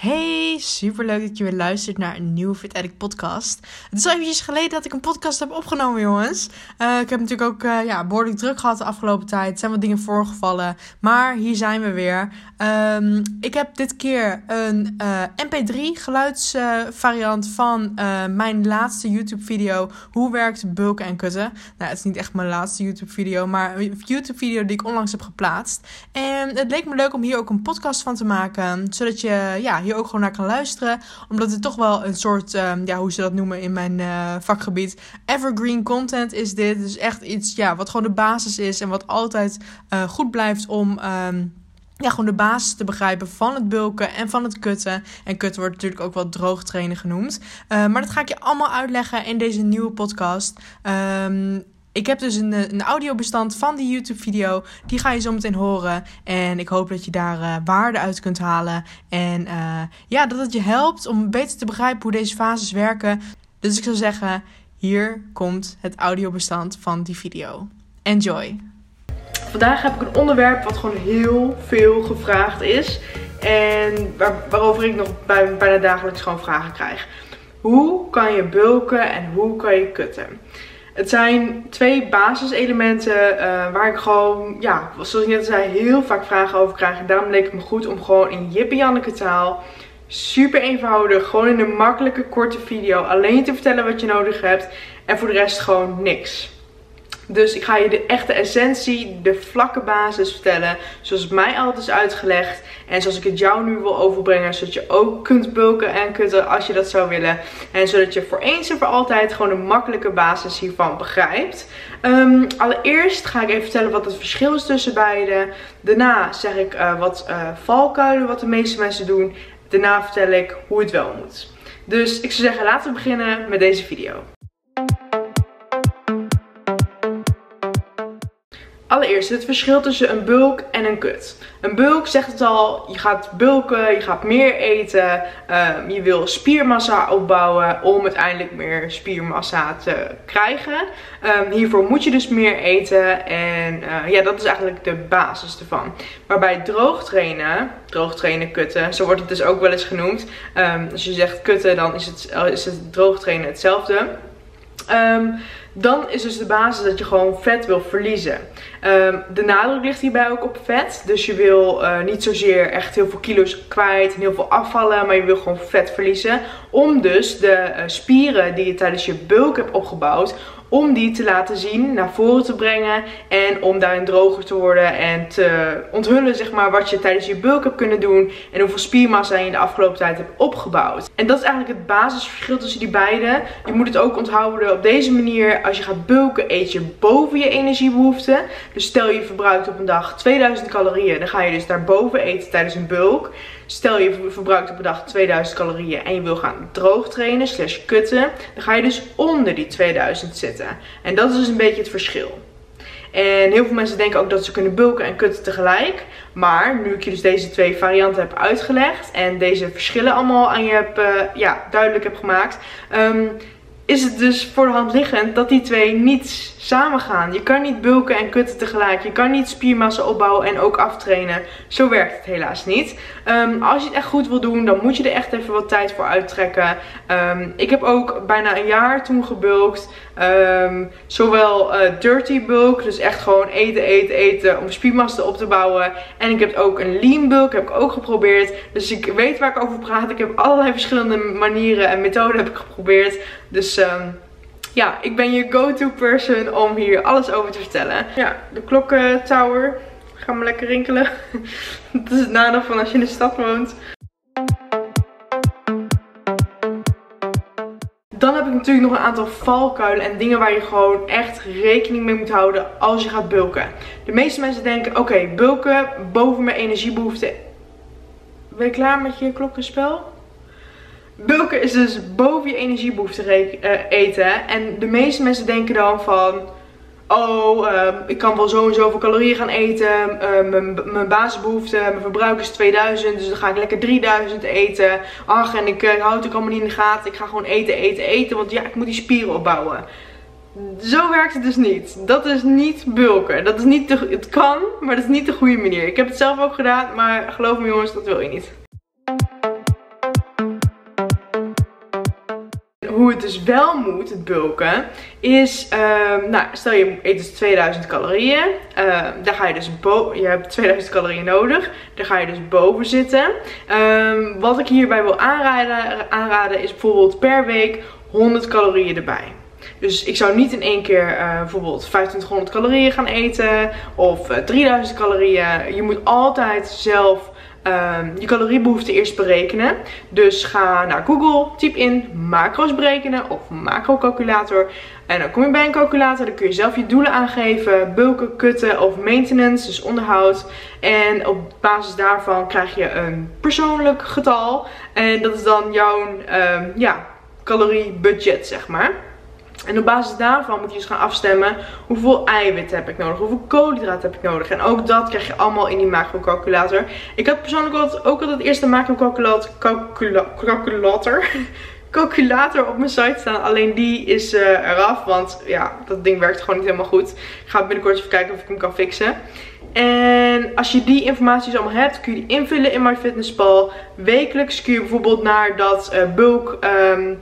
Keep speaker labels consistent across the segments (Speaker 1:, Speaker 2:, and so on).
Speaker 1: Hey, super leuk dat je weer luistert naar een nieuwe Fit Addict podcast. Het is al eventjes geleden dat ik een podcast heb opgenomen, jongens. Uh, ik heb natuurlijk ook uh, ja, behoorlijk druk gehad de afgelopen tijd. Er zijn wat dingen voorgevallen, maar hier zijn we weer. Um, ik heb dit keer een uh, MP3 geluidsvariant van mijn laatste YouTube video. Hoe werkt bulken en kutten? Nou, het is niet echt mijn laatste YouTube video, maar een YouTube video die ik onlangs heb geplaatst. En het leek me leuk om hier ook een podcast van te maken, zodat je ja, hier ook gewoon naar kan luisteren. Omdat het toch wel een soort, um, ja, hoe ze dat noemen in mijn uh, vakgebied, evergreen content is dit. Dus echt iets, ja, wat gewoon de basis is en wat altijd uh, goed blijft om. Um, ja, gewoon de basis te begrijpen van het bulken en van het kutten. En kutten wordt natuurlijk ook wel droog trainen genoemd. Uh, maar dat ga ik je allemaal uitleggen in deze nieuwe podcast. Um, ik heb dus een, een audiobestand van die YouTube-video. Die ga je zo meteen horen. En ik hoop dat je daar uh, waarde uit kunt halen. En uh, ja, dat het je helpt om beter te begrijpen hoe deze fases werken. Dus ik zou zeggen, hier komt het audiobestand van die video. Enjoy! Vandaag heb ik een onderwerp wat gewoon heel veel gevraagd is. En waar, waarover ik nog bij, bijna dagelijks gewoon vragen krijg. Hoe kan je bulken en hoe kan je kutten? Het zijn twee basiselementen uh, waar ik gewoon, ja, zoals ik net zei, heel vaak vragen over krijg. En daarom leek het me goed om gewoon in Jippie taal, super eenvoudig, gewoon in een makkelijke korte video alleen te vertellen wat je nodig hebt. En voor de rest gewoon niks. Dus ik ga je de echte essentie, de vlakke basis vertellen. Zoals het mij altijd is uitgelegd. En zoals ik het jou nu wil overbrengen. Zodat je ook kunt bulken en kutten als je dat zou willen. En zodat je voor eens en voor altijd gewoon een makkelijke basis hiervan begrijpt. Um, allereerst ga ik even vertellen wat het verschil is tussen beide. Daarna zeg ik uh, wat uh, valkuilen wat de meeste mensen doen. Daarna vertel ik hoe het wel moet. Dus ik zou zeggen laten we beginnen met deze video. Allereerst het verschil tussen een bulk en een kut. Een bulk zegt het al, je gaat bulken, je gaat meer eten, um, je wil spiermassa opbouwen om uiteindelijk meer spiermassa te krijgen. Um, hiervoor moet je dus meer eten en uh, ja, dat is eigenlijk de basis ervan. Waarbij droog trainen, droog trainen kutten, zo wordt het dus ook wel eens genoemd. Um, als je zegt kutten, dan is het, is het droog trainen hetzelfde. Dan is dus de basis dat je gewoon vet wil verliezen. Um, de nadruk ligt hierbij ook op vet. Dus je wil uh, niet zozeer echt heel veel kilo's kwijt en heel veel afvallen. Maar je wil gewoon vet verliezen. Om dus de uh, spieren die je tijdens je bulk hebt opgebouwd om die te laten zien, naar voren te brengen en om daarin droger te worden en te onthullen zeg maar wat je tijdens je bulk hebt kunnen doen en hoeveel spiermassa je in de afgelopen tijd hebt opgebouwd. En dat is eigenlijk het basisverschil tussen die beide. Je moet het ook onthouden op deze manier, als je gaat bulken eet je boven je energiebehoeften. Dus stel je verbruikt op een dag 2000 calorieën, dan ga je dus daarboven eten tijdens een bulk. Stel je verbruikt op een dag 2000 calorieën en je wil gaan droog trainen slash kutten. Dan ga je dus onder die 2000 zitten. En dat is dus een beetje het verschil. En heel veel mensen denken ook dat ze kunnen bulken en kutten tegelijk. Maar nu ik je dus deze twee varianten heb uitgelegd en deze verschillen allemaal aan je heb, uh, ja, duidelijk heb gemaakt. Um, is het dus voor de hand liggend dat die twee niet samen gaan. Je kan niet bulken en kutten tegelijk. Je kan niet spiermassa opbouwen en ook aftrainen. Zo werkt het helaas niet. Um, als je het echt goed wil doen, dan moet je er echt even wat tijd voor uittrekken. Um, ik heb ook bijna een jaar toen gebulkt. Um, zowel uh, dirty bulk, dus echt gewoon eten, eten, eten om spiermassa op te bouwen. En ik heb ook een lean bulk, heb ik ook geprobeerd. Dus ik weet waar ik over praat. Ik heb allerlei verschillende manieren en methoden heb ik geprobeerd. Dus um, ja, ik ben je go-to person om hier alles over te vertellen. Ja, de klokkentower. Ga maar lekker rinkelen. Dat is het nadeel van als je in de stad woont. Dan heb ik natuurlijk nog een aantal valkuilen en dingen waar je gewoon echt rekening mee moet houden als je gaat bulken. De meeste mensen denken, oké, bulken boven mijn energiebehoeften. Ben je klaar met je klokkenspel? Bulken is dus boven je energiebehoefte uh, eten. En de meeste mensen denken dan van... Oh, uh, ik kan wel zo en zoveel calorieën gaan eten. Uh, mijn basisbehoefte, mijn verbruik is 2000. Dus dan ga ik lekker 3000 eten. Ach, en ik uh, houd het allemaal niet in de gaten. Ik ga gewoon eten, eten, eten. Want ja, ik moet die spieren opbouwen. Zo werkt het dus niet. Dat is niet bulken. Dat is niet het kan, maar dat is niet de goede manier. Ik heb het zelf ook gedaan, maar geloof me jongens, dat wil je niet. Hoe het dus wel moet, het bulken, is, ehm, nou, stel je eet dus 2000 calorieën. Uh, daar ga je dus boven, je hebt 2000 calorieën nodig. Daar ga je dus boven zitten. Ehm, wat ik hierbij wil aanraden, aanraden is bijvoorbeeld per week 100 calorieën erbij. Dus ik zou niet in één keer uh, bijvoorbeeld 2500 calorieën gaan eten of 3000 eh, calorieën. Je moet altijd zelf um, je caloriebehoefte eerst berekenen. Dus ga naar Google, typ in macro's berekenen of macrocalculator. En dan kom je bij een calculator, dan kun je zelf je doelen aangeven, bulken, kutten of maintenance, dus onderhoud. En op basis daarvan krijg je een persoonlijk getal. En dat is dan jouw um, ja, caloriebudget, zeg maar. En op basis daarvan moet je dus gaan afstemmen hoeveel eiwit heb ik nodig, hoeveel koolhydraten heb ik nodig. En ook dat krijg je allemaal in die macrocalculator. Ik had persoonlijk ook altijd eerst de macrocalculator calculator, calculator op mijn site staan. Alleen die is uh, eraf, want ja, dat ding werkt gewoon niet helemaal goed. Ik ga binnenkort even kijken of ik hem kan fixen. En als je die informatie allemaal hebt, kun je die invullen in MyFitnessPal. Wekelijks kun je bijvoorbeeld naar dat uh, bulk... Um,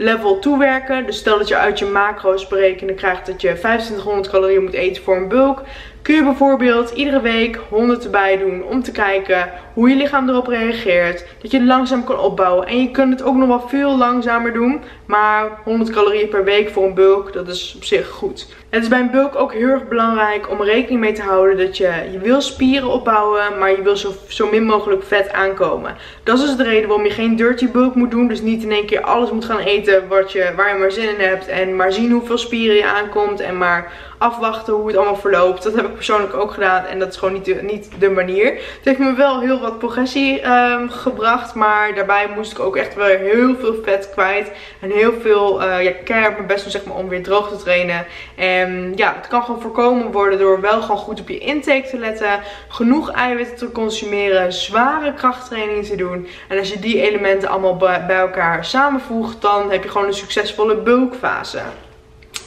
Speaker 1: level toewerken. Dus stel dat je uit je macro's berekenen krijgt dat je 2500 calorieën moet eten voor een bulk. Kun je bijvoorbeeld iedere week 100 erbij doen om te kijken hoe je lichaam erop reageert. Dat je het langzaam kan opbouwen. En je kunt het ook nog wel veel langzamer doen. Maar 100 calorieën per week voor een bulk, dat is op zich goed. Het is bij een bulk ook heel erg belangrijk om rekening mee te houden dat je, je wil spieren opbouwen, maar je wil zo, zo min mogelijk vet aankomen. Dat is dus de reden waarom je geen dirty bulk moet doen. Dus niet in één keer alles moet gaan eten wat je, waar je maar zin in hebt. En maar zien hoeveel spieren je aankomt en maar afwachten hoe het allemaal verloopt. Dat heb ik persoonlijk ook gedaan en dat is gewoon niet de, niet de manier. Het heeft me wel heel wat progressie um, gebracht, maar daarbij moest ik ook echt wel heel veel vet kwijt. En heel veel, uh, ja, mijn best doen zeg maar, om weer droog te trainen. En ja, het kan gewoon voorkomen worden door wel gewoon goed op je intake te letten. Genoeg eiwitten te consumeren, zware krachttraining te doen. En als je die elementen allemaal bij elkaar samenvoegt, dan heb je gewoon een succesvolle bulkfase.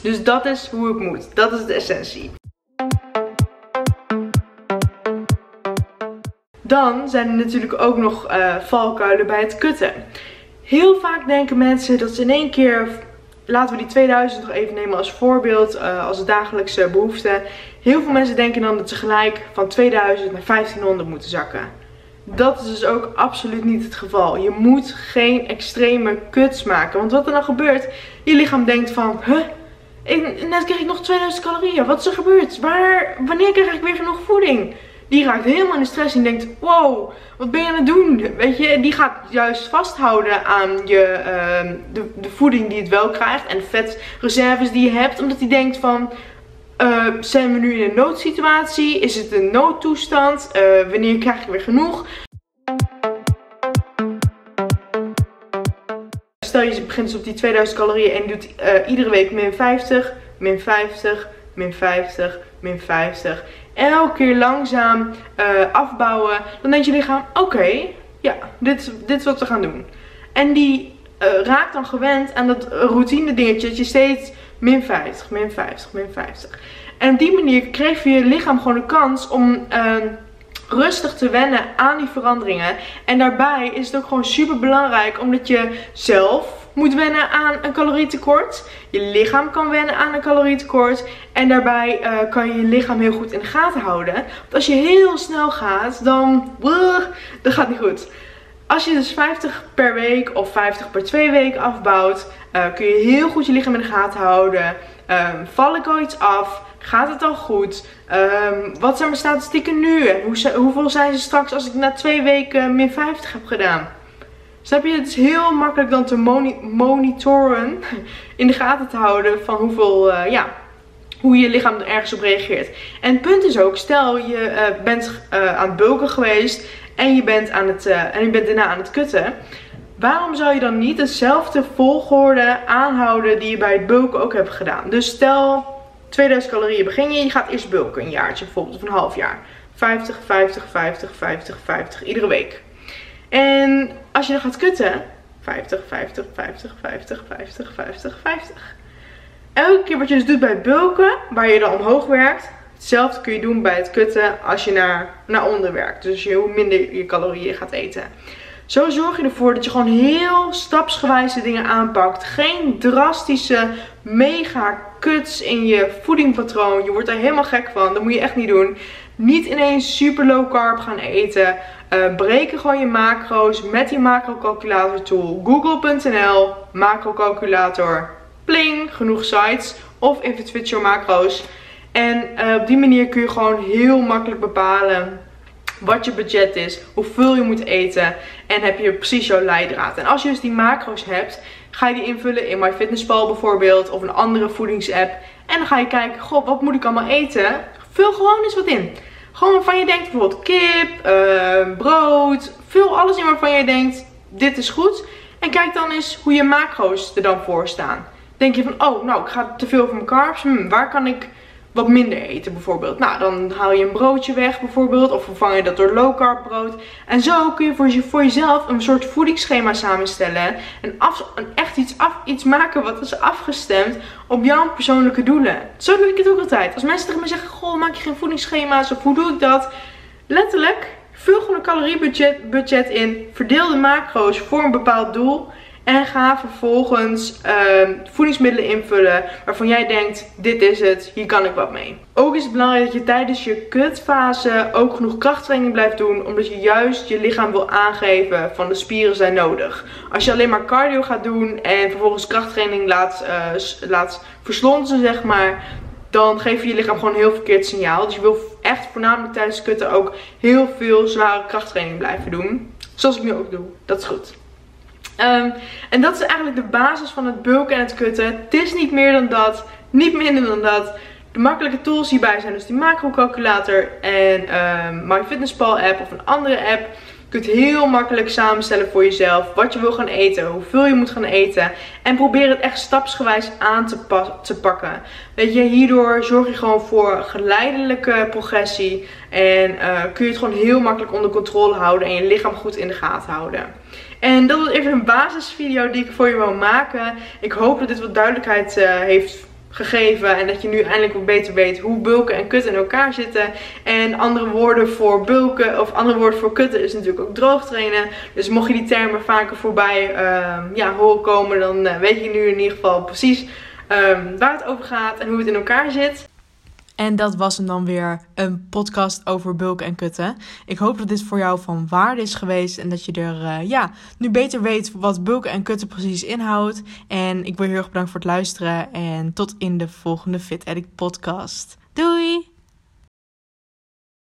Speaker 1: Dus dat is hoe het moet. Dat is de essentie. Dan zijn er natuurlijk ook nog uh, valkuilen bij het kutten. Heel vaak denken mensen dat ze in één keer, laten we die 2000 nog even nemen als voorbeeld, uh, als dagelijkse behoefte. Heel veel mensen denken dan dat ze gelijk van 2000 naar 1500 moeten zakken. Dat is dus ook absoluut niet het geval. Je moet geen extreme kuts maken. Want wat er dan gebeurt, je lichaam denkt van, huh, net kreeg ik nog 2000 calorieën. Wat is er gebeurd? Waar, wanneer krijg ik weer genoeg voeding? Die raakt helemaal in de stress en denkt, wow, wat ben je aan het doen? Weet je, die gaat juist vasthouden aan je, uh, de, de voeding die het wel krijgt en vetreserves die je hebt. Omdat hij denkt van, uh, zijn we nu in een noodsituatie? Is het een noodtoestand? Uh, wanneer krijg ik weer genoeg? Stel je begint dus op die 2000 calorieën en doet uh, iedere week min 50, min 50, min 50, min 50. Elke keer langzaam uh, afbouwen. Dan denkt je lichaam, oké, ja, dit, dit is wat we gaan doen. En die uh, raakt dan gewend aan dat routine dingetje dat je steeds min 50, min 50, min 50. En op die manier kreeg je lichaam gewoon de kans om rustig te wennen aan die veranderingen. En daarbij is het ook gewoon super belangrijk omdat je zelf moet wennen aan een calorietekort. Je lichaam kan wennen aan een calorietekort. En daarbij uh, kan je je lichaam heel goed in de gaten houden. Want als je heel snel gaat, dan, uh, dat gaat niet goed. Als je dus 50 per week of 50 per twee weken afbouwt, uh, kun je heel goed je lichaam in de gaten houden. Val ik iets af? Gaat het al goed? Um, wat zijn mijn statistieken nu? Hoe, hoeveel zijn ze straks als ik na twee weken min 50 heb gedaan? Snap je? Het is heel makkelijk dan te monitoren, in de gaten te houden van hoeveel, uh, ja, hoe je lichaam er ergens op reageert. En het punt is ook, stel je uh, bent aan het bulken geweest en je bent, aan het, en je bent daarna aan het kutten. Waarom zou je dan niet dezelfde volgorde aanhouden die je bij het bulken ook hebt gedaan? Dus stel 2000 calorieën begin je. Je gaat eerst bulken een jaartje bijvoorbeeld of een half jaar. 50, 50, 50, 50, 50 iedere week. En als je dan gaat kutten, 50, 50, 50, 50, 50, 50, 50. Elke keer wat je dus doet bij bulken, waar je dan omhoog werkt, hetzelfde kun je doen bij het kutten als je naar, naar onder werkt. Dus je, hoe minder je calorieën gaat eten. Zo zorg je ervoor dat je gewoon heel stapsgewijze dingen aanpakt. Geen drastische mega kuts in je voedingpatroon. Je wordt daar helemaal gek van. Dat moet je echt niet doen. Niet ineens super low carb gaan eten. Uh, breken gewoon je macro's met die macrocalculator tool. Google.nl, macrocalculator. Pling, genoeg sites. Of even Twitch your macro's. En uh, op die manier kun je gewoon heel makkelijk bepalen wat je budget is, hoeveel je moet eten en heb je precies jouw leidraad. En als je dus die macro's hebt, ga je die invullen in MyFitnessPal bijvoorbeeld of een andere voedingsapp. En dan ga je kijken, goh, wat moet ik allemaal eten? Vul gewoon eens wat in. Gewoon waarvan je denkt, bijvoorbeeld kip, uh, brood, vul alles in waarvan je denkt, dit is goed. En kijk dan eens hoe je macro's er dan voor staan. Denk je van, oh, nou, ik ga te veel van mijn carbs. Hm, waar kan ik wat minder eten bijvoorbeeld. Nou, dan haal je een broodje weg bijvoorbeeld. Of vervang je dat door low carb brood. En zo kun je voor, je, voor jezelf een soort voedingsschema samenstellen. En af, echt iets, af, iets maken wat is afgestemd op jouw persoonlijke doelen. Zo doe ik het ook altijd. Als mensen tegen me zeggen, goh, maak je geen voedingsschema's of hoe doe ik dat? Letterlijk, vul gewoon een caloriebudget budget in. Verdeel de macro's voor een bepaald doel. En ga vervolgens uh, voedingsmiddelen invullen waarvan jij denkt, dit is het, hier kan ik wat mee. Ook is het belangrijk dat je tijdens je kutfase ook genoeg krachttraining blijft doen. Omdat je juist je lichaam wil aangeven van de spieren zijn nodig. Als je alleen maar cardio gaat doen en vervolgens krachttraining laat, uh, laat zeg maar. Dan geef je je lichaam gewoon een heel verkeerd signaal. Dus je wil echt voornamelijk tijdens kutten ook heel veel zware krachttraining blijven doen. Zoals ik nu ook doe. Dat is goed. Um, en dat is eigenlijk de basis van het bulken en het kutten. Het is niet meer dan dat, niet minder dan dat. De makkelijke tools hierbij zijn dus die macrocalculator en um, MyFitnessPal app of een andere app. Je kunt heel makkelijk samenstellen voor jezelf wat je wil gaan eten, hoeveel je moet gaan eten. En probeer het echt stapsgewijs aan te, te pakken. Weet je, hierdoor zorg je gewoon voor geleidelijke progressie. En uh, kun je het gewoon heel makkelijk onder controle houden en je lichaam goed in de gaten houden. En dat was even een basisvideo die ik voor je wil maken. Ik hoop dat dit wat duidelijkheid uh, heeft gegeven. En dat je nu eindelijk wat beter weet hoe bulken en kutten in elkaar zitten. En andere woorden voor bulken of andere woorden voor kutten is natuurlijk ook droog trainen. Dus mocht je die termen vaker voorbij uh, ja, horen komen, dan uh, weet je nu in ieder geval precies um, waar het over gaat en hoe het in elkaar zit. En dat was hem dan weer een podcast over bulken en kutten. Ik hoop dat dit voor jou van waarde is geweest en dat je er uh, ja, nu beter weet wat bulken en kutten precies inhoudt. En ik wil heel erg bedankt voor het luisteren en tot in de volgende Fit Addict podcast. Doei!